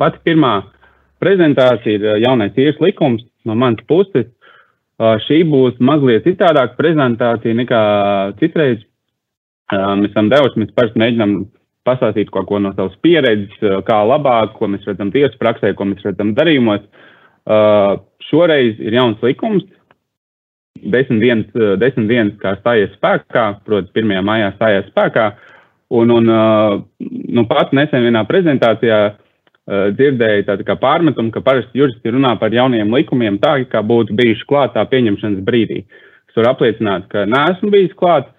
pati pirmā prezentācija ir jaunais īres likums no manas puses. Šī būs mazliet citādāka prezentācija nekā citreiz. Mēs esam devuši, mēs parasti mēģinām pastāstīt kaut ko no savas pieredzes, kā labāk, ko mēs redzam tiesu praksē, ko mēs redzam darījumos. Šoreiz ir jauns likums, desmit dienas, desmit dienas kā stājies spēkā, proti, 1. maijā stājās spēkā. Un, un nu, pat nesen vienā prezentācijā dzirdēju tādu kā pārmetumu, ka parasti juristi runā par jauniem likumiem tā, kā būtu bijuši klāt tā pieņemšanas brīdī. Es varu apliecināt, ka neesmu bijis klāt,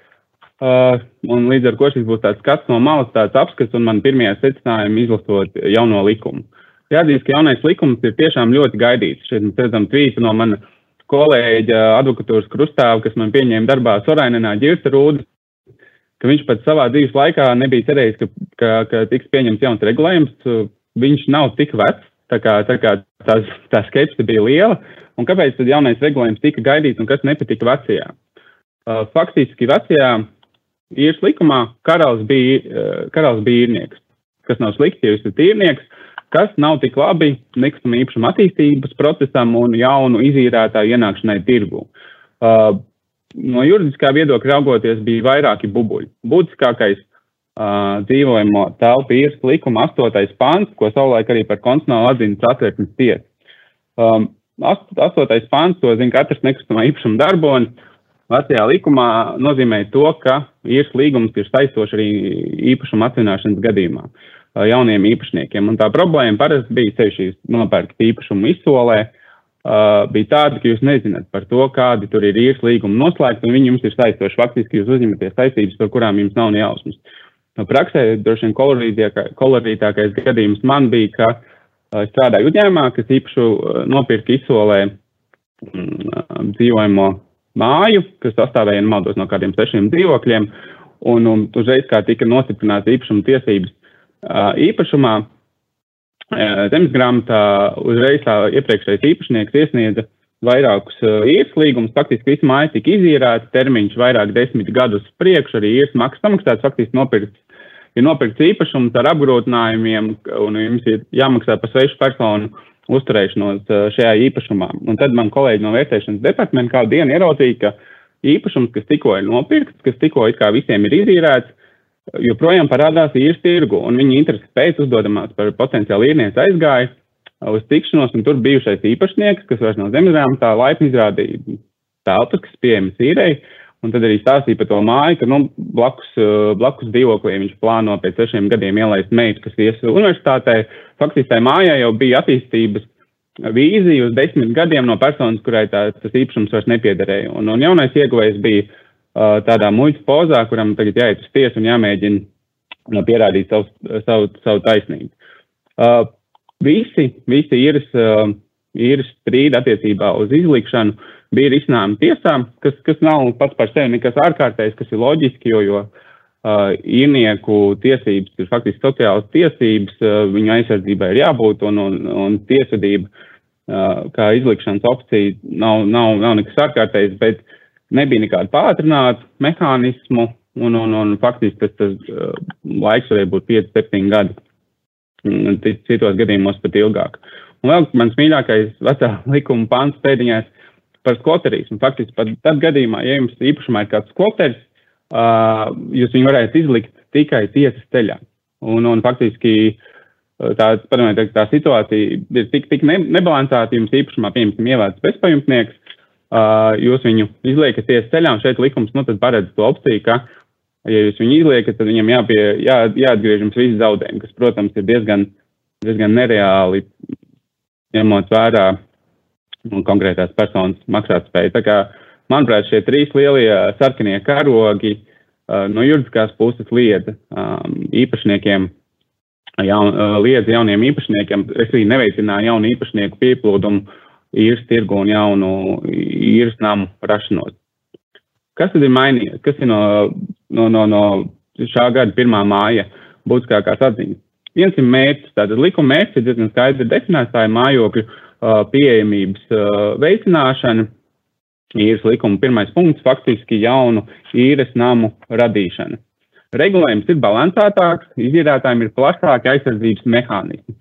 uh, un līdz ar to šis būs tāds skats no malas, tāds apskats un man pirmie secinājumi izlasot jauno likumu. Jāatzīst, ka jaunais likums ir tiešām ļoti gaidīts. Šeit mēs redzam tvītu no mana kolēģa advokatūras krustāva, kas man pieņēma darbā Sorainenā ģirta rūdas, ka viņš pat savā dzīves laikā nebija cerējis, ka, ka, ka tiks pieņemts jauns regulējums viņš nav tik vecs, tā kā, tā kā tā, tā skepse bija liela, un kāpēc tad jaunais regulējums tika gaidīts un kas nepatika vecajā? Uh, faktiski vecajā īres likumā karalis bija, uh, karalis bija īrnieks, kas nav slikti, ja jūs esat īrnieks, kas nav tik labi nekustama īpašuma attīstības procesam un jaunu izīrētāju ienākšanai tirgu. Uh, no juridiskā viedokļa raugoties bija vairāki bubuļi. Būtiskākais uh, dzīvojamo telpu īres likuma 8. pāns, ko savulaik arī par konstitucionālu atzina satversmes tiesa. Um, 8. pāns, to zina katrs nekustamā īpašuma darbonis, vecajā likumā nozīmē to, ka īres līgums ir saistošs arī īpašuma atvināšanas gadījumā jauniem īpašniekiem. Un tā problēma parasti bija sevišķi nopērkt īpašumu izsolē. Bija tāda, ka jūs nezināt par to, kādi tur ir īres līguma noslēgti, un viņi jums ir saistoši. Faktiski jūs uzņematies saistības, par kurām jums nav ne jausmas. Uh, praksē droši vien kolorītākais gadījums man bija, ka uh, strādāju uzņēmumā, kas īpašu uh, nopirka izsolē um, dzīvojamo māju, kas sastāvēja, maldos, no kādiem sešiem dzīvokļiem, un, un uzreiz kā tika nostiprināts īpašuma tiesības uh, īpašumā, zemes grāmatā uzreiz tā iepriekšējais īpašnieks iesniedza vairākus īres līgumus. Faktiski visu māju tika izīrēta, termiņš vairāk desmit gadus priekš, arī īres maksas samaksāts, faktiski nopirkts, ir nopirkts īpašums ar apgrūtinājumiem, un jums ir jāmaksā par svešu personu uzturēšanos šajā īpašumā. Un tad man kolēģi no vērtēšanas departamenta kādu dienu ieraudzīja, ka īpašums, kas tikko ir nopirkts, kas tikko it kā visiem ir izīrēts, joprojām parādās īres tirgu, un viņa interesi pēc uzdodamās par potenciālu īrnieci aizgāja uz tikšanos, un tur bijušais īpašnieks, kas vairs nav zemesgrāmatā, laipni izrādīja telpas, kas pieejamas īrei, un tad arī stāstīja par to māju, ka nu, blakus, blakus dzīvoklī viņš plāno pēc sešiem gadiem ielaist meitu, kas ies universitātē. Faktiski tai mājai jau bija attīstības vīzija uz desmit gadiem no personas, kurai tā, tas īpašums vairs nepiederēja. Un, un jaunais ieguvējs bija uh, tādā muļķa pozā, kuram tagad jāiet uz tiesu un jāmēģina uh, pierādīt savu, savu, savu taisnību. Uh, Visi, visi īres, uh, īres strīdi attiecībā uz izlikšanu bija risinājumi tiesām, kas, kas nav pats par sevi nekas ārkārtējs, kas ir loģiski, jo, jo uh, īrnieku tiesības ir faktiski sociālas tiesības, uh, viņu aizsardzībai ir jābūt un, un, un tiesvedība uh, kā izlikšanas opcija nav, nav, nav nekas ārkārtējs, bet nebija nekādu pātrinātu mehānismu un, un, un faktiski tas, tas uh, laiks varēja būt 5-7 gadi citos gadījumos pat ilgāk. Un vēl mans mīļākais vecā likuma pants pēdiņās par skloterismu. Faktiski pat tad gadījumā, ja jums īpašumā ir kāds skloteris, uh, jūs viņu varētu izlikt tikai tiesas ceļā. Un, un faktiski tā, padomājiet, tā situācija ir tik, tik ne, nebalansēta, jums īpašumā, piemēram, ievērts bezpajumtnieks, uh, jūs viņu izliekat tiesas ceļā, un šeit likums nu, paredz to opciju, ka Ja jūs viņu izliekat, tad viņam jāpie, jā, jāatgriež jums visi zaudējumi, kas, protams, ir diezgan, diezgan nereāli, ņemot vērā nu, konkrētās personas maksātspēju. Tā kā, manuprāt, šie trīs lielie sarkanie karogi no juridiskās puses liedza um, īpašniekiem, jaun, liedza jauniem īpašniekiem, respektīvi neveicināja jaunu īpašnieku pieplūdumu īres tirgu un jaunu īres namu rašanos. Kas tad ir mainījies? Kas ir no, no, no, no šā gada 1. māja būtiskākās atziņas? Viens ir mērķis. Tātad likuma mērķis ir diezgan skaidri definēts. Tā ir mājokļu uh, pieejamības uh, veicināšana. Īres likuma pirmais punkts - faktiski jaunu īres namu radīšana. Regulējums ir balansētāks, izdzīvotājiem ir plašāki aizsardzības mehānismi.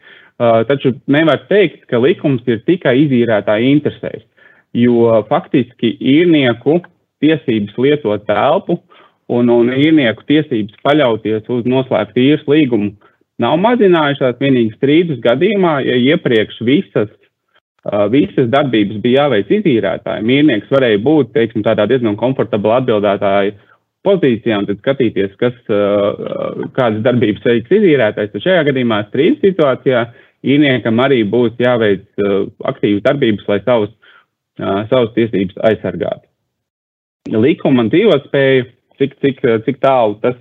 taču nevar teikt, ka likums ir tikai izīrētāja interesēs, jo faktiski īrnieku tiesības lietot telpu un, un īrnieku tiesības paļauties uz noslēgtu īres līgumu nav mazinājušās vienīgi strīdus gadījumā, ja iepriekš visas, visas darbības bija jāveic izīrētājiem. Mīrnieks varēja būt, teiksim, diezgan komfortabla atbildētāja pozīcijā un skatīties, kas, kādas darbības veiks izīrētājs. Tad šajā gadījumā strīdus situācijā īrniekam arī būs jāveic aktīvas darbības, lai savus, savus tiesības aizsargātu. Likuma un dzīvotspēja, cik, cik, cik tālu tas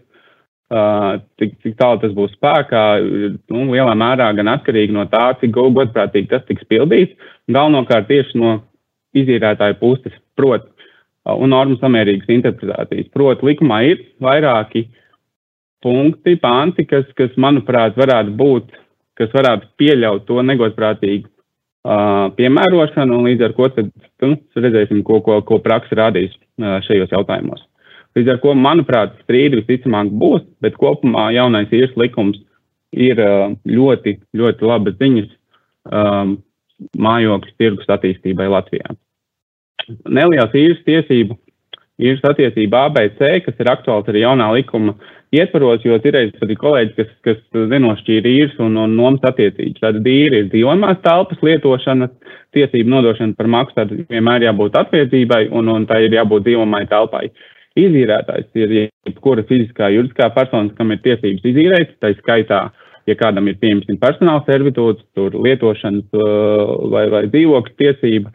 cik, cik tālu tas būs spēkā, nu, lielā mērā gan atkarīgi no tā, cik godprātīgi tas tiks pildīts, galvenokārt tieši no izīrētāja puses, proti, un normas samērīgas interpretācijas. Proti, likumā ir vairāki punkti, panti, kas, kas manuprāt, varētu būt, kas varētu pieļaut to negodprātīgu uh, piemērošanu, un līdz ar to tad, nu, redzēsim, ko, ko, ko praksa rādīs uh, šajos jautājumos. Līdz ar to, manuprāt, strīdi visticamāk būs, bet kopumā jaunais īres likums ir ļoti, ļoti labas ziņas um, mājokļu tirgus attīstībai Latvijā. Neliels īres tiesību, īres attiecība ABC, kas ir aktuāls arī jaunā likuma ietvaros, jo ir reizes arī kolēģi, kas, kas nenošķīra īres un, un nomas attiecības. Tad īri ir dzīvojamās telpas lietošana, tiesību nodošana par maksu, tad vienmēr jābūt attiecībai un, un tā ir jābūt dzīvojamai telpai. Izīrētājs ir jebkura fiziskā, juridiskā persona, kam ir tiesības izīrēt, tā skaitā, ja kādam ir pieņemts personāla servitūts, tur lietošanas vai, vai dzīvokļu tiesība,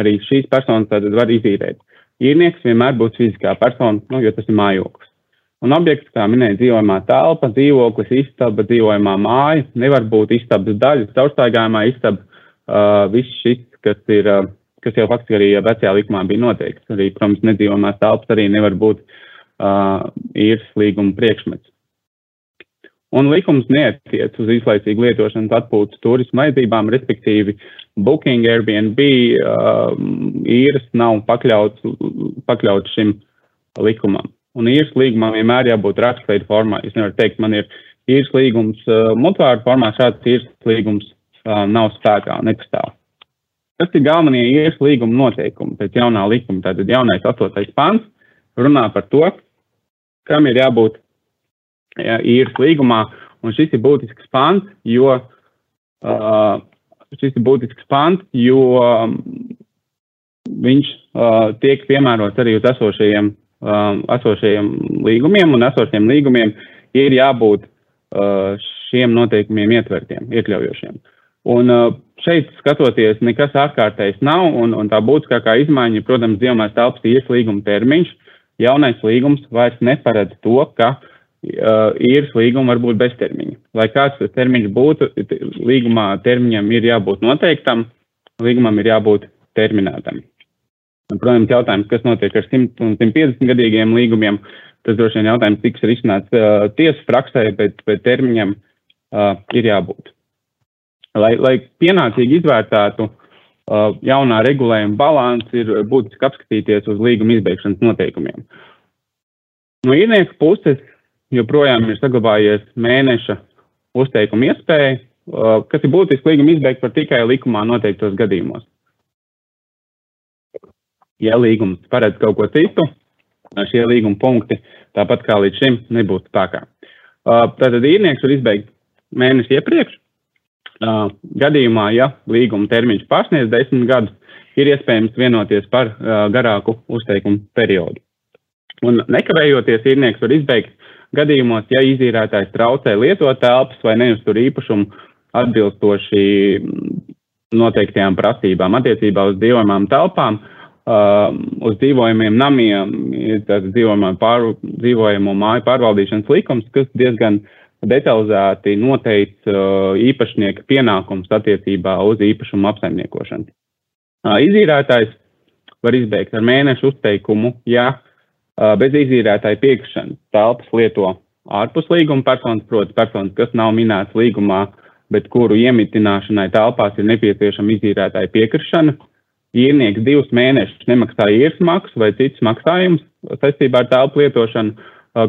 arī šīs personas tad var izīrēt. Īrnieks vienmēr būs fiziskā persona, nu, jo tas ir mājoklis. Un objekts, kā minēja, dzīvojamā telpa, dzīvoklis, istaba, dzīvojamā māja, nevar būt istabas daļas, caurstaigājumā istaba, uh, viss šis, kas ir uh, kas jau faktiski arī vecajā likumā bija noteikts. Arī, protams, nedzīvojamās telpas arī nevar būt uh, īres līguma priekšmets. Un likums neatiec uz īslaicīgu lietošanas atpūtas turismu vajadzībām, respektīvi Booking, Airbnb uh, īres nav pakļauts, pakļauts šim likumam. Un īres līgumam vienmēr jābūt rakstveidu formā. Es nevaru teikt, man ir īres līgums uh, mutvāru formā, šāds īres līgums uh, nav spēkā, nepastāv. Kas ir galvenie īres līguma noteikumi pēc jaunā likuma? Tātad jaunais 8. pants runā par to, kam ir jābūt jā, īres līgumā, un šis ir būtisks pants, jo uh, šis ir būtisks pants, jo um, viņš uh, tiek piemērots arī uz esošajiem, uh, esošajiem līgumiem, un esošajiem līgumiem ir jābūt uh, šiem noteikumiem ietvertiem, iekļaujošiem. Un uh, šeit skatoties, nekas ārkārtējs nav, un, un tā būtiskākā izmaiņa, protams, dzīvumais telpas īres līguma termiņš. Jaunais līgums vairs neparedz to, ka uh, īres līguma var būt bez termiņa. Lai kāds tas termiņš būtu, līgumā termiņam ir jābūt noteiktam, līgumam ir jābūt terminētam. Protams, jautājums, kas notiek ar 100 un 150 gadīgiem līgumiem, tas droši vien jautājums tiks risināts uh, tiesas praksē, bet, bet termiņam uh, ir jābūt lai, lai pienācīgi izvērtētu uh, jaunā regulējuma balansu, ir būtiski apskatīties uz līguma izbeigšanas noteikumiem. No īrnieka puses joprojām ir saglabājies mēneša uzteikuma iespēja, uh, kas ir būtiski līguma izbeigt par tikai likumā noteiktos gadījumos. Ja līgums paredz kaut ko citu, šie līguma punkti, tāpat kā līdz šim, nebūs spēkā. Uh, tātad īrnieks var izbeigt mēnesi iepriekš, Uh, gadījumā, ja līguma termiņš pārsniedz desmit gadus, ir iespējams vienoties par uh, garāku uzteikumu periodu. Un nekavējoties īrnieks var izbeigt gadījumos, ja izīrētājs traucē lietot telpas vai neuztur īpašumu atbilstoši noteiktajām prasībām attiecībā uz dzīvojamām telpām, uh, uz dzīvojamiem namiem, tātad dzīvojamo, pār, dzīvojamo māju pārvaldīšanas likums, kas diezgan detalizēti noteicis uh, īpašnieka pienākums attiecībā uz īpašumu apsaimniekošanu. Uh, izīrētājs var izbeigt ar mēnešu uzteikumu, ja uh, bez izīrētāja piekrišanas telpas lieto ārpus līguma personas, proti personas, kas nav minēts līgumā, bet kuru iemitināšanai telpās ir nepieciešama izīrētāja piekrišana. Īrnieks divus mēnešus nemaksā īres maksu vai citus maksājumus saistībā ar telpu lietošanu,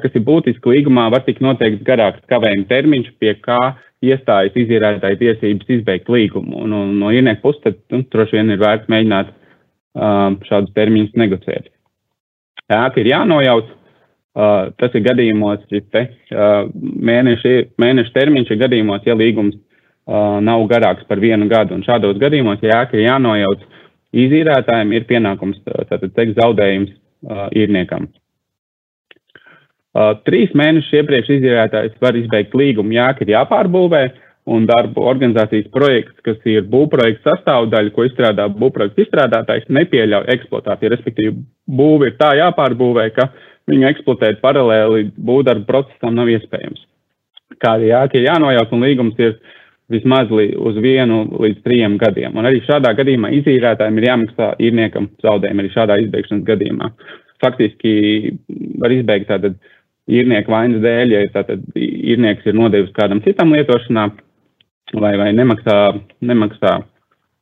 kas ir būtiski līgumā, var tikt noteikts garāks kavējuma termiņš, pie kā iestājas izīrētāji tiesības izbeigt līgumu. Un, un no ienieku puses, tad nu, droši vien ir vērts mēģināt uh, šādus termiņus negociēt. Ēka ir jānojauc. Uh, tas ir gadījumos, šis te uh, mēneša, mēneša termiņš ir gadījumos, ja līgums uh, nav garāks par vienu gadu. Un šādos gadījumos, ja ēka ir jānojauc, izīrētājiem ir pienākums tātad teikt zaudējums uh, īrniekam. Uh, trīs mēnešus iepriekš izīrētājs var izbeigt līgumu, ja ir jāpārbūvē, un darbu organizācijas projekts, kas ir būvprojekta sastāvdaļa, ko izstrādā būvprojekta izstrādātājs, nepieļauj eksploatāciju. Respektīvi, būvi ir tā jāpārbūvē, ka viņu eksploatēt paralēli būvdarbu procesam nav iespējams. Kādi jāki ir jānojauc un līgums ir vismaz uz vienu līdz trijiem gadiem. Un arī šādā gadījumā izīrētājiem ir jāmaksā īrniekam zaudējumi arī šādā izbeigšanas gadījumā. Faktiski var izbeigt tātad īrnieka vainas dēļ, ja tātad īrnieks ir nodevis kādam citam lietošanā, vai, vai nemaksā, nemaksā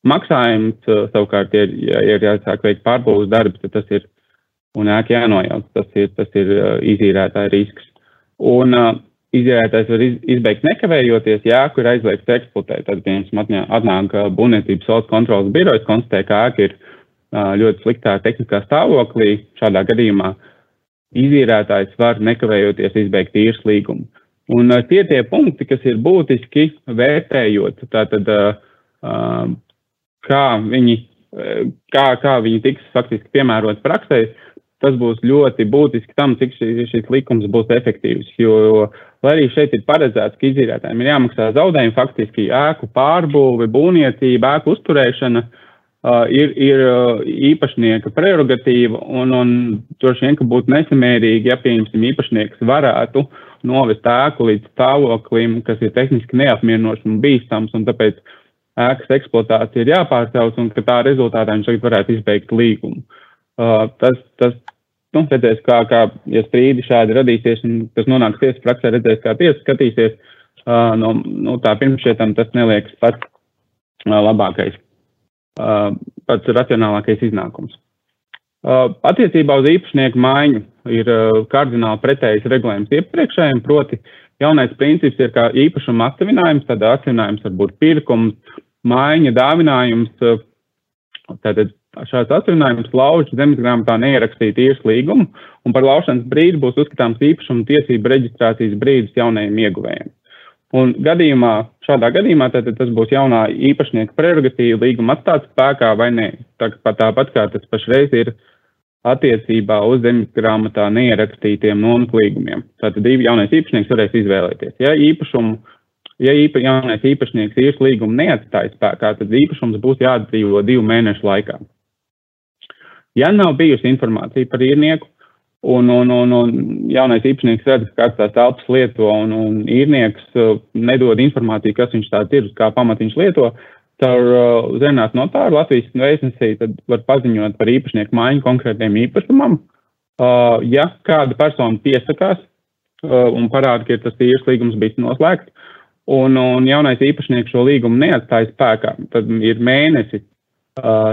maksājums, savukārt, ja, ja ir jāsāk veikt pārbūves darbs, tad tas ir un ēka jānojauc, tas ir, tas ir izīrētāja risks. Un uh, izīrētājs var iz, izbeigt nekavējoties, ja ēku ir aizliegts eksploatēt. Tad, piemēram, atnāk būvniecības valsts kontrolas birojas, konstatē, ka ēka ir ļoti sliktā tehniskā stāvoklī. Šādā gadījumā izīrētājs var nekavējoties izbeigt īres līgumu. Un tie tie punkti, kas ir būtiski vērtējot, tātad, kā viņi, kā, kā viņi tiks faktiski piemērot praksē, tas būs ļoti būtiski tam, cik šī, šis likums būs efektīvs. Jo, lai arī šeit ir paredzēts, ka izīrētājiem ir jāmaksā zaudējumi, faktiski ēku pārbūve, būvniecība, ēku uzturēšana uh, ir, ir īpašnieka prerogatīva, un, un droši vien, ka būtu nesamērīgi, ja, pieņemsim, īpašnieks varētu novest ēku līdz stāvoklim, kas ir tehniski neapmierinošs un bīstams, un tāpēc ēkas eksploatācija ir jāpārcels, un ka tā rezultātā viņš tagad varētu izbeigt līgumu. Uh, tas, tas, nu, redzēs, kā, kā, ja strīdi šādi radīsies, un tas nonāks tiesas praksē, redzēs, kā tiesa skatīsies, uh, no, nu, tā pirmšķietam tas neliekas pats uh, labākais, uh, pats racionālākais iznākums. Uh, attiecībā uz īpašnieku maiņu ir uh, kardināli pretējs regulējums iepriekšējiem, proti jaunais princips ir kā īpašuma atsevinājums, tad atsevinājums var būt pirkums, maiņa, dāvinājums, uh, tātad šāds atsevinājums lauž zemesgrāmatā neierakstīt īres līgumu, un par laušanas brīdi būs uzskatāms īpašuma tiesība reģistrācijas brīdis jaunajiem ieguvējiem. Un gadījumā, šādā gadījumā tad, tas būs jaunā īpašnieka prerogatīva līguma atstāt spēkā vai nē. Tā, tāpat kā tas pašreiz ir attiecībā uz zemes grāmatā neierakstītiem nomas līgumiem. Tātad jaunais īpašnieks varēs izvēlēties. Ja īpašumu, ja īpa, jaunais īpašnieks īres līgumu neatstāja spēkā, tad īpašums būs jāatbrīvo divu mēnešu laikā. Ja nav bijusi informācija par īrnieku, Un, un, un, un jaunais īpašnieks redz, ka kāds tās telpas lieto, un, un īrnieks uh, nedod informāciju, kas viņš tāds ir, kā pamat viņš lieto. Caur uh, Zenās notāru Latvijas vēstnesī tad var paziņot par īpašnieku maiņu konkrētiem īpašumam. Uh, ja kāda persona piesakās uh, un parāda, ka tas īres līgums bijis noslēgts, un, un jaunais īpašnieks šo līgumu neatstāja spēkā, tad ir mēnesis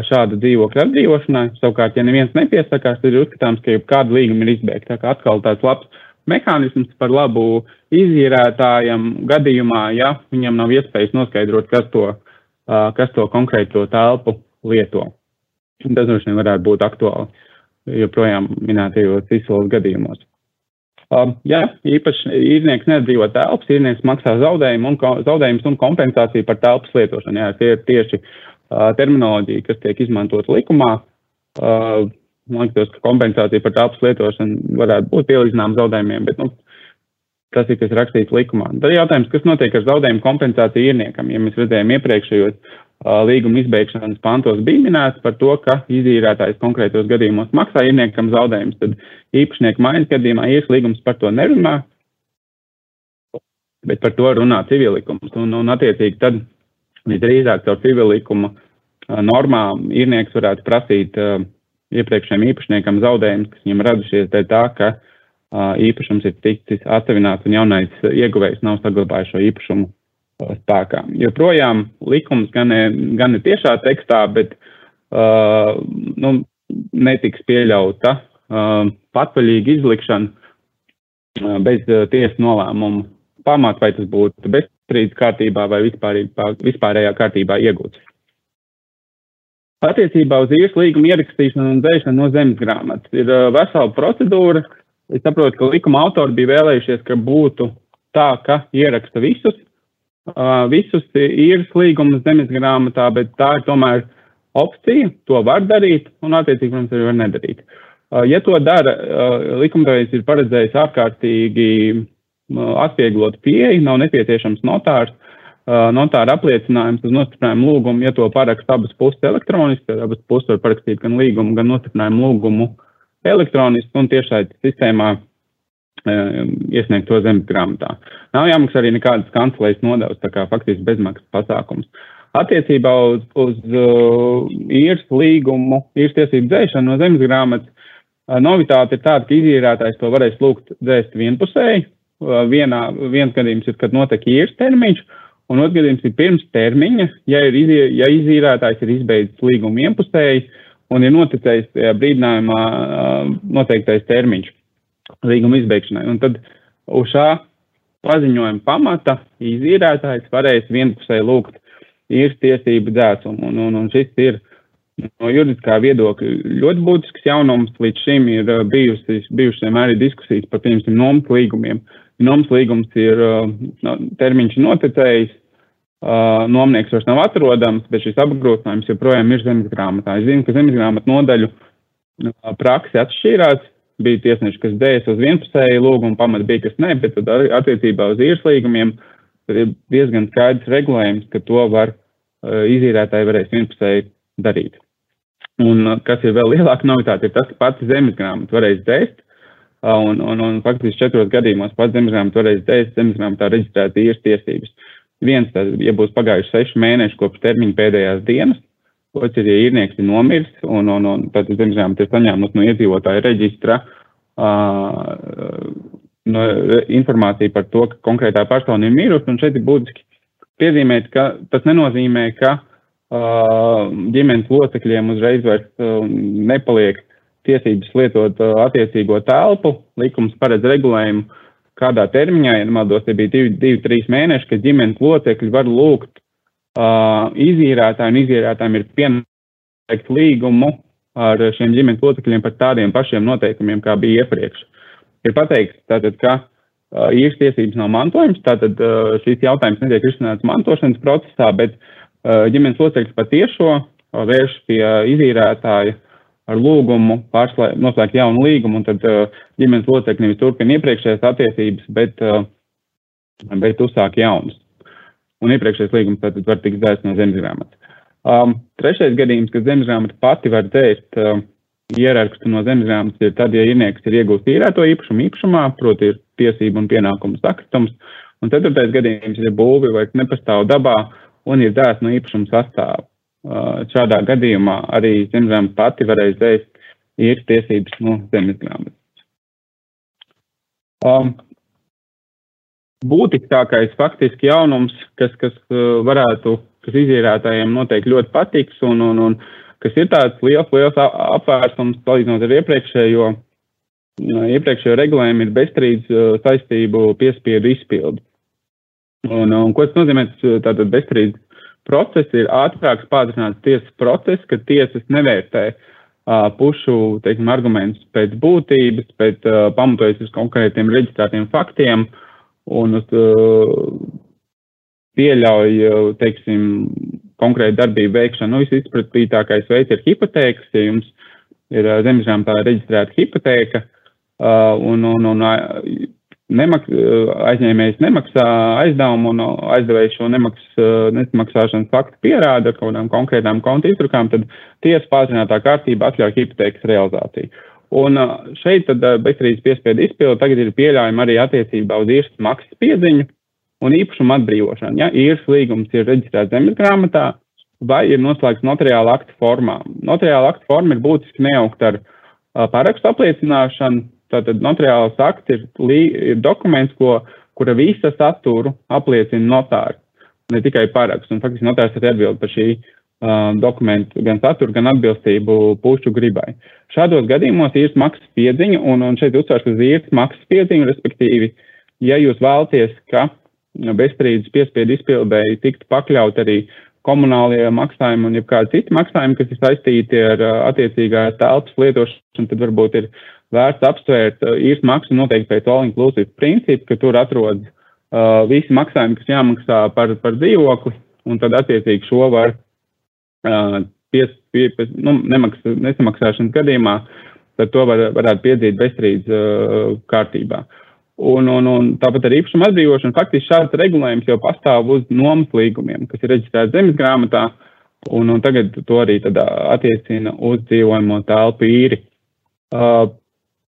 šāda dzīvokļa atdzīvošanai. Savukārt, ja neviens nepiesakās, tad ir uzskatāms, ka kāda līguma ir izbeigta. Tā kā atkal tāds labs mehānisms par labu izīrētājam gadījumā, ja viņam nav iespējas noskaidrot, kas to, kas to konkrēto telpu lieto. Tas droši vien varētu būt aktuāli joprojām minētajos izsoles gadījumos. Uh, jā, īpaši īrnieks nedzīvo telpas, īrnieks maksā zaudējumu un, zaudējumus un kompensāciju par telpas lietošanu. Jā, tie ir tieši terminoloģija, kas tiek izmantota likumā. Man liekas, ka kompensācija par telpas lietošanu varētu būt pielīdzināma zaudējumiem, bet nu, tas ir kas rakstīts likumā. Tad jautājums, kas notiek ar zaudējumu kompensāciju īrniekam? Ja mēs redzējām iepriekšējos līguma izbeigšanas pantos bija minēts par to, ka izīrētājs konkrētos gadījumos maksā īrniekam zaudējumus, tad īpašnieku maiņas gadījumā īres līgums par to nerunā, bet par to runā civilikums. Un, un attiecīgi tad Visdrīzāk caur civil likuma normām īrnieks varētu prasīt uh, iepriekšējiem īpašniekam zaudējumus, kas viņam radušies dēļ tā, ka uh, īpašums ir ticis atsevināts un jaunais ieguvējs nav saglabājis šo īpašumu uh, spēkā. Joprojām likums gan, gan ir tiešā tekstā, bet uh, nu, netiks pieļauta uh, patvaļīga izlikšana bez tiesas nolēmuma pamata, vai tas būtu bezstrīdus kārtībā vai vispārējā kārtībā iegūts. Attiecībā uz īres līguma ierakstīšanu un dzēšanu no zemes grāmatas ir vesela procedūra. Es saprotu, ka likuma autori bija vēlējušies, ka būtu tā, ka ieraksta visus, visus īres līgumus zemes grāmatā, bet tā ir tomēr opcija. To var darīt un, attiecīgi, protams, arī var nedarīt. Ja to dara, likumdevējs ir paredzējis ārkārtīgi atvieglot pieeju, nav nepieciešams notārs notāra apliecinājums uz nostiprinājumu lūgumu, ja to paraksta abas puses elektroniski, tad abas puses var parakstīt gan līgumu, gan nostiprinājumu lūgumu elektroniski un tiešai sistēmā iesniegt to zemes grāmatā. Nav jāmaksā arī nekādas kancelēs nodevas, tā kā faktiski bezmaksas pasākums. Attiecībā uz, uz uh, īres līgumu, īres tiesību dzēšanu no zemes grāmatas, uh, novitāte ir tāda, ka izīrētājs to varēs lūgt dzēst vienpusēji. Vienā, viens gadījums ir, kad notiek īres termiņš, Un otrs gadījums ir pirms termiņa, ja, ir izie, ja izīrētājs ir izbeidzis līgumu vienpusēji un ir noticējis brīdinājumā noteiktais termiņš līguma izbeigšanai. Un tad uz šā paziņojuma pamata izīrētājs varēs vienpusēji lūgt īres tiesību dzēsumu. Un, un, un šis ir no juridiskā viedokļa ļoti būtisks jaunums. Līdz šim ir bijusi, bijušas vienmēr diskusijas par, piemēram, nomas līgumiem. Uh, Nomas līgums ir no, termiņš noticējis, uh, nomnieks vairs nav atrodams, bet šis apgrūtinājums joprojām ir zemes grāmatā. Es zinu, ka zemes grāmatu nodaļu uh, praksi atšķīrās. Bija tiesneši, kas dējas uz vienpusēju lūgumu, pamat bija, kas ne, bet tad attiecībā uz īres līgumiem ir diezgan skaidrs regulējums, ka to var uh, izīrētāji varēs vienpusēji darīt. Un kas ir vēl lielāka novitāte, ir tas, ka pati zemes grāmata varēs dēst, Un, un, un faktiski četros gadījumos pats zemesgrāmatā varēs dēļ zemesgrāmatā reģistrēt īres tiesības. Viens, tad, ja būs pagājuši seši mēneši kopš termiņa pēdējās dienas, otrs ir, ja īrnieks ir nomiris, un, un, un tad zemesgrāmata ir saņēmusi no iedzīvotāja reģistra uh, no, informāciju par to, ka konkrētā persona ir mirusi, un šeit ir būtiski piezīmēt, ka tas nenozīmē, ka uh, ģimenes locekļiem uzreiz vairs uh, nepaliek tiesības lietot uh, attiecīgo telpu. Likums paredz regulējumu, kādā termiņā, ja nemaldos, tie bija divi, divi trīs mēneši, kad ģimenes locekļi var lūgt uh, izīrētāju, un izīrētājiem ir pienākt līgumu ar šiem ģimenes locekļiem par tādiem pašiem noteikumiem, kā bija iepriekš. Ir pateikts, tātad, ka uh, īres tiesības nav mantojums, tātad uh, šīs jautājums netiek risināts mantošanas procesā, bet uh, ģimenes locekļi patiešo uh, vērš pie izīrētāja ar lūgumu pārslēgt, noslēgt jaunu līgumu, un tad uh, ģimenes locekļi nevis turpina iepriekšējās attiecības, bet, uh, bet uzsāk jaunas. Un iepriekšējais līgums tad var tikt dzēsts no zemesgrāmatas. Um, trešais gadījums, kad zemesgrāmata pati var dzēst uh, ierakstu no zemesgrāmatas, ir tad, ja īrnieks ir iegūst īrēto īpašumu īpašumā, proti ir tiesību un pienākumu sakritums. Un ceturtais gadījums ir būvi vai nepastāv dabā un ir dzēsts no īpašuma sastāvā. Šādā gadījumā arī zemzeme pati varēs dzēst īres tiesības no zemes grāmatas. Um, būtiskākais faktiski jaunums, kas, kas varētu, kas izīrētājiem noteikti ļoti patiks un, un, un kas ir tāds liels, liels apvērsums salīdzinot ar iepriekšējo, iepriekšējo regulējumu, ir bezstrīdus saistību piespiedu izpildi. Un, un ko tas nozīmē? Tātad bezstrīdus process ir ātrāks, pātrināts tiesas process, kad tiesas nevērtē uh, pušu teiksim, argumentus pēc būtības, bet uh, pamatojas uz konkrētiem reģistrētiem faktiem un uz, uh, pieļauj, teiksim, konkrētu darbību veikšanu. Nu, visizplatītākais veids ir hipotēkas, ja jums ir zemesgrāmatā reģistrēta hipotēka, uh, un, un, un nemaks, aizņēmējs nemaksā aizdevumu un aizdevējs šo nemaks, nemaksāšanas faktu pierāda ar kaut kādām konkrētām konta iztrukām, tad tiesa pātrinātā kārtība atļauj hipotēkas realizāciju. Un šeit tad bezstrīdus piespiedu izpildu tagad ir pieļaujama arī attiecībā uz īres maksas pieziņu un īpašumu atbrīvošanu. Ja īres līgums ir reģistrēts zemes grāmatā vai ir noslēgts notariāla akta formā. Notariāla akta forma ir būtiski nejaukt ar parakstu apliecināšanu, Tātad notariāls akts ir, ir dokuments, ko, kura visa saturu apliecina notārs, ne tikai paraksts. Un faktiski notārs ir atbild par šī dokumentu gan saturu, gan atbilstību pušu gribai. Šādos gadījumos īres maksas piedziņa, un, un šeit uzsvērts uz īres maksas piedziņu, respektīvi, ja jūs vēlaties, ka bezstrīdus piespiedu izpildēji tiktu pakļaut arī komunālie maksājumi un jebkādi citi maksājumi, kas ir saistīti ar attiecīgā telpas lietošanu, tad varbūt ir vērts apsvērt īres maksu noteikti pēc all inclusive principu, ka tur atrodas uh, visi maksājumi, kas jāmaksā par, par dzīvokli, un tad attiecīgi šo var uh, pies, pie, pie, nu, nemaks, nesamaksāšanas gadījumā, tad to var, varētu piedzīt bezstrīdus uh, kārtībā. Un, un, un tāpat ar īpašumu atbrīvošanu faktiski šāds regulējums jau pastāv uz nomas līgumiem, kas ir reģistrēts zemes grāmatā, un, un tagad to arī attiecina uz dzīvojamo telpu īri. Uh,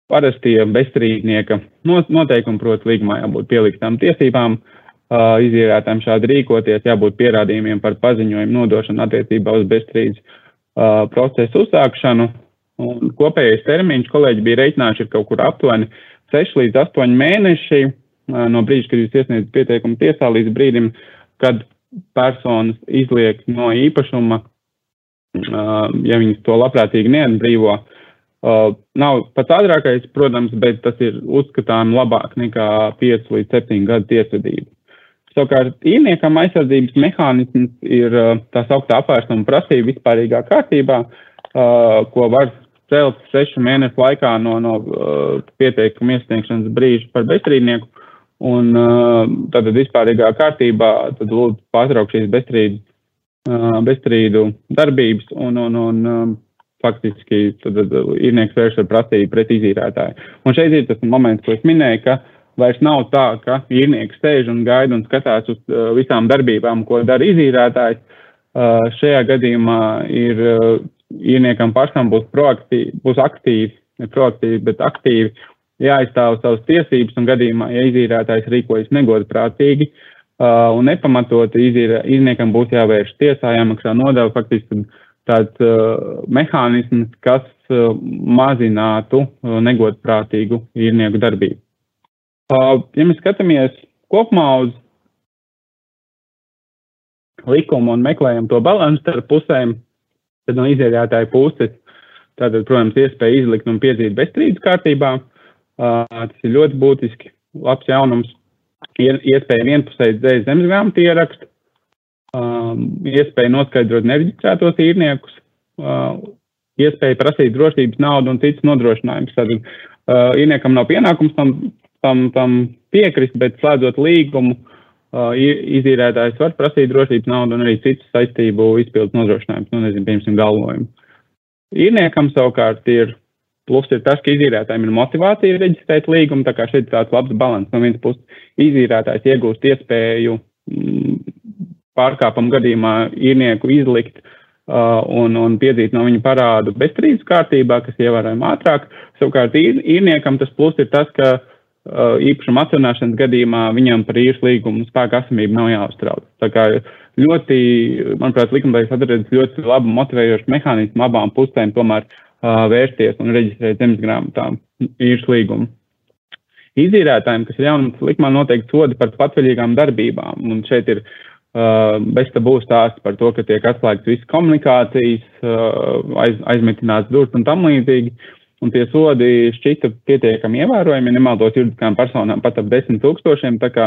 parastie bezstrīdnieka noteikumi, proti, līgumā jābūt pieliktām tiesībām, uh, izīrētājiem šādi rīkoties, jābūt pierādījumiem par paziņojumu nodošanu attiecībā uz bezstrīdus uh, procesu uzsākšanu. Un kopējais termiņš, kolēģi bija reiķinājuši, ir kaut kur aptuveni 6 līdz 8 mēneši no brīža, kad jūs iesniedzat pieteikumu tiesā, līdz brīdim, kad personas izliek no īpašuma, ja viņas to labprātīgi neatbrīvo. Nav pats ātrākais, protams, bet tas ir uzskatām labāk nekā 5 līdz 7 gadu tiesvedība. Savukārt, īrniekam aizsardzības mehānisms ir tā sauktā apvērsuma prasība vispārīgā kārtībā, ko var celt sešu mēnešu laikā no, no uh, pieteikuma iesniegšanas brīža par bezstrīdnieku. Un uh, tad vispārīgā kārtībā tad lūdzu pārtraukt šīs bezstrīdu, uh, bezstrīdu darbības un, un, un faktiski tad īrnieks vērš ar prasību pret izīrētāju. Un šeit ir tas moments, ko es minēju, ka vairs nav tā, ka īrnieks sēž un gaida un skatās uz uh, visām darbībām, ko dara izīrētājs. Uh, šajā gadījumā ir uh, īrniekam pašam būs proaktīvi, būs aktīvi, ne proaktīvi, bet aktīvi jāizstāv savas tiesības un gadījumā, ja izīrētājs rīkojas negodprātīgi uh, un nepamatot, izīrē, īrniekam būs jāvērš tiesā, jāmaksā nodevu, faktiski tāds uh, mehānisms, kas uh, mazinātu uh, negodprātīgu īrnieku darbību. Uh, ja mēs skatāmies kopumā uz likumu un meklējam to balansu starp pusēm, Tad no izēļātāja puses, tātad, protams, iespēja izlikt un piedzīt bezstrīdus kārtībā. Uh, tas ir ļoti būtiski, labs jaunums. Iespēja vienpusēji dzēs zemes grāmatu ierakstu, um, iespēja noskaidrot nereģistrētos īrniekus, uh, iespēja prasīt drošības naudu un citas nodrošinājumus. Tad uh, īrniekam nav pienākums tam, tam, tam piekrist, bet slēdzot līgumu, Uh, izīrētājs var prasīt drošības naudu un arī citas saistību izpildus nodrošinājumus, nu, nezinu, piemēram, galvojumu. Īrniekam savukārt ir plus ir tas, ka izīrētājiem ir motivācija reģistrēt līgumu, tā kā šeit ir tāds labs balans. No vienas puses, izīrētājs iegūst iespēju pārkāpumu gadījumā īrnieku izlikt uh, un, un piedzīt no viņa parādu bezstrīdus kārtībā, kas ievērojami ātrāk. Savukārt īrniekam tas plus ir tas, ka uh, īpašuma atjaunāšanas gadījumā viņam par īres līgumu spēku esamību nav jāuztrauc. Tā kā ļoti, manuprāt, likumdevējs atradis ļoti labu motivējošu mehānismu abām pusēm tomēr uh, vērsties un reģistrēt zemes grāmatām īres līgumu. Izīrētājiem, kas ir jaunums likumā, noteikti sodi par patvaļīgām darbībām. Un šeit ir uh, bez tabū stāsts par to, ka tiek atslēgts visas komunikācijas, aiz, aizmetināts durvis un tam līdzīgi. Un tie sodi šķita pietiekami ievērojami, nemaldos juridiskām personām pat ap desmit tūkstošiem, tā kā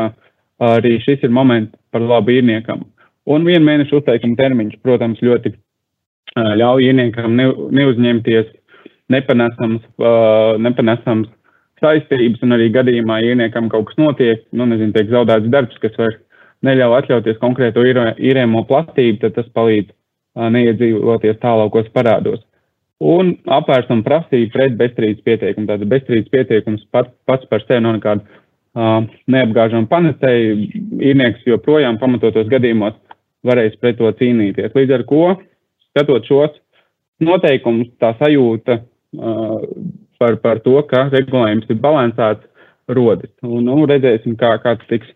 arī šis ir moments par labu īrniekam. Un vienu mēnešu uzteikuma termiņš, protams, ļoti ļauj īrniekam ne, neuzņemties nepanesams, nepanesams saistības, un arī gadījumā īrniekam kaut kas notiek, nu, nezinu, tiek zaudēts darbs, kas vairs neļauj atļauties konkrēto īrēmo platību, tad tas palīdz neiedzīvoties tālākos parādos un apvērsuma prasība pret bezstrīdus pieteikumu. Tātad bezstrīdus pieteikums pat, pats par sevi nav nekāda uh, neapgāžama panacēja. Īrnieks joprojām pamatotos gadījumos varēs pret to cīnīties. Līdz ar to, skatot šos noteikumus, tā sajūta uh, par, par to, ka regulējums ir balansēts, rodas. Un, nu, redzēsim, kā, kā tas tiks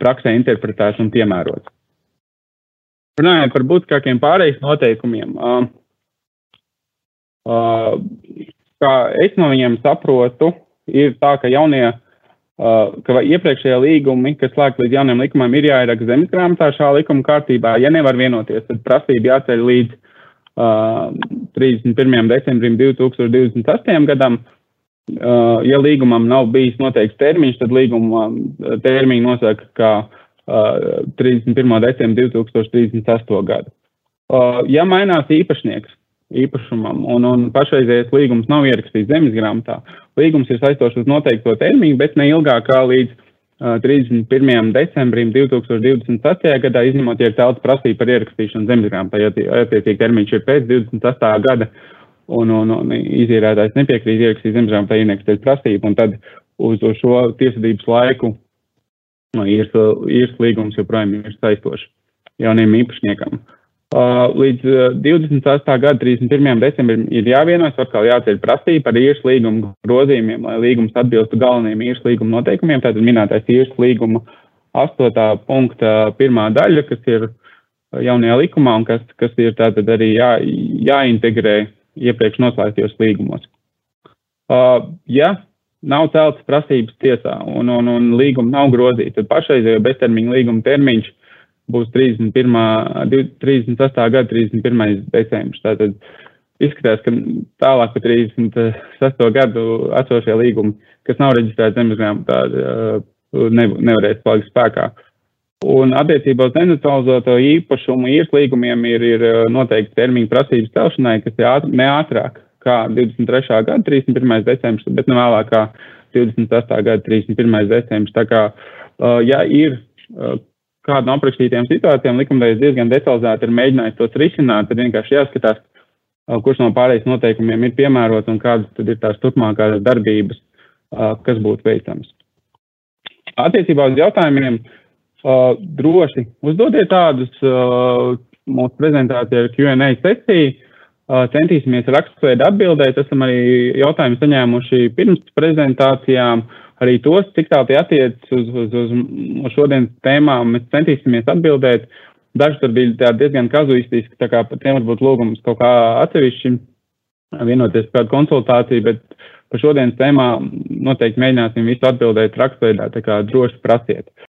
praksē interpretēts un piemērots. Runājot par būtiskākiem pārējais noteikumiem. Kā es no viņiem saprotu, ir tā, ka jaunie ka iepriekšējie līgumi, kas slēgti līdz jauniem likumam, ir jāieraksta zemes grāmatā šā likuma kārtībā. Ja nevar vienoties, tad prasība jāceļ līdz uh, 31. decembrim 2028. gadam. Uh, ja līgumam nav bijis noteikts termiņš, tad līguma termiņu nosaka kā uh, 31. decembris 2038. gadu. Uh, ja mainās īpašnieks, īpašumam, un, un pašreizējais līgums nav ierakstīts zemes grāmatā. Līgums ir saistošs uz noteikto termiņu, bet ne ilgāk kā līdz uh, 31. decembrim 2028. gadā, izņemot, ja ir telts prasība par ierakstīšanu zemes grāmatā, ja attiecīgi termiņš ir pēc 28. gada, un, un, un izīrētājs nepiekrīt ierakstīt zemes grāmatā ienākstēt prasību, un tad uz, uz šo tiesvedības laiku īres, īres līgums joprojām ir saistošs jauniem īpašniekam. Līdz 28. gada 31. decembrim ir jāvienojas, atkal jāceļ prasība par īres līguma grozījumiem, lai līgums atbilstu galvenajiem īres līguma noteikumiem. Tātad minētais īres līguma 8. punkta pirmā daļa, kas ir jaunajā likumā un kas, kas ir tātad arī jā, jāintegrē iepriekš noslēgtajos līgumos. Uh, ja nav celtas prasības tiesā un, un, un līguma nav grozīta, tad pašreizējo beztermiņa līguma termiņš būs 31. 38. gada 31. decembris. Tātad izskatās, ka tālāk par 36. gadu esošie līgumi, kas nav reģistrēti zemes grāmatā, ne, nevarēs palikt spēkā. Un attiecībā uz neneutralizēto īpašumu īres līgumiem ir, ir noteikti termiņa prasības celšanai, kas ir ātr, ne ātrāk kā 23. gada 31. decembris, bet ne vēlāk kā 28. gada 31. decembris. Tā kā, ja ir kādu no aprakstītiem situācijām likumdevējs diezgan detalizēti ir mēģinājis tos risināt, tad vienkārši jāskatās, kurš no pārējais noteikumiem ir piemērots un kādas tad ir tās turpmākās darbības, kas būtu veicams. Attiecībā uz jautājumiem droši uzdodiet tādus mūsu prezentācijā ar Q&A sekciju. Centīsimies rakstveidu atbildēt. Esam arī jautājumu saņēmuši pirms prezentācijām. Uh, arī tos, cik tā tie attiecas uz, uz, uz, uz šodienas tēmām, mēs centīsimies atbildēt. Daži tur bija diezgan kazuistiski, tā kā par tiem varbūt lūgums kaut kā atsevišķi vienoties par konsultāciju, bet par šodienas tēmām noteikti mēģināsim visu atbildēt rakstveidā, tā kā droši prasiet.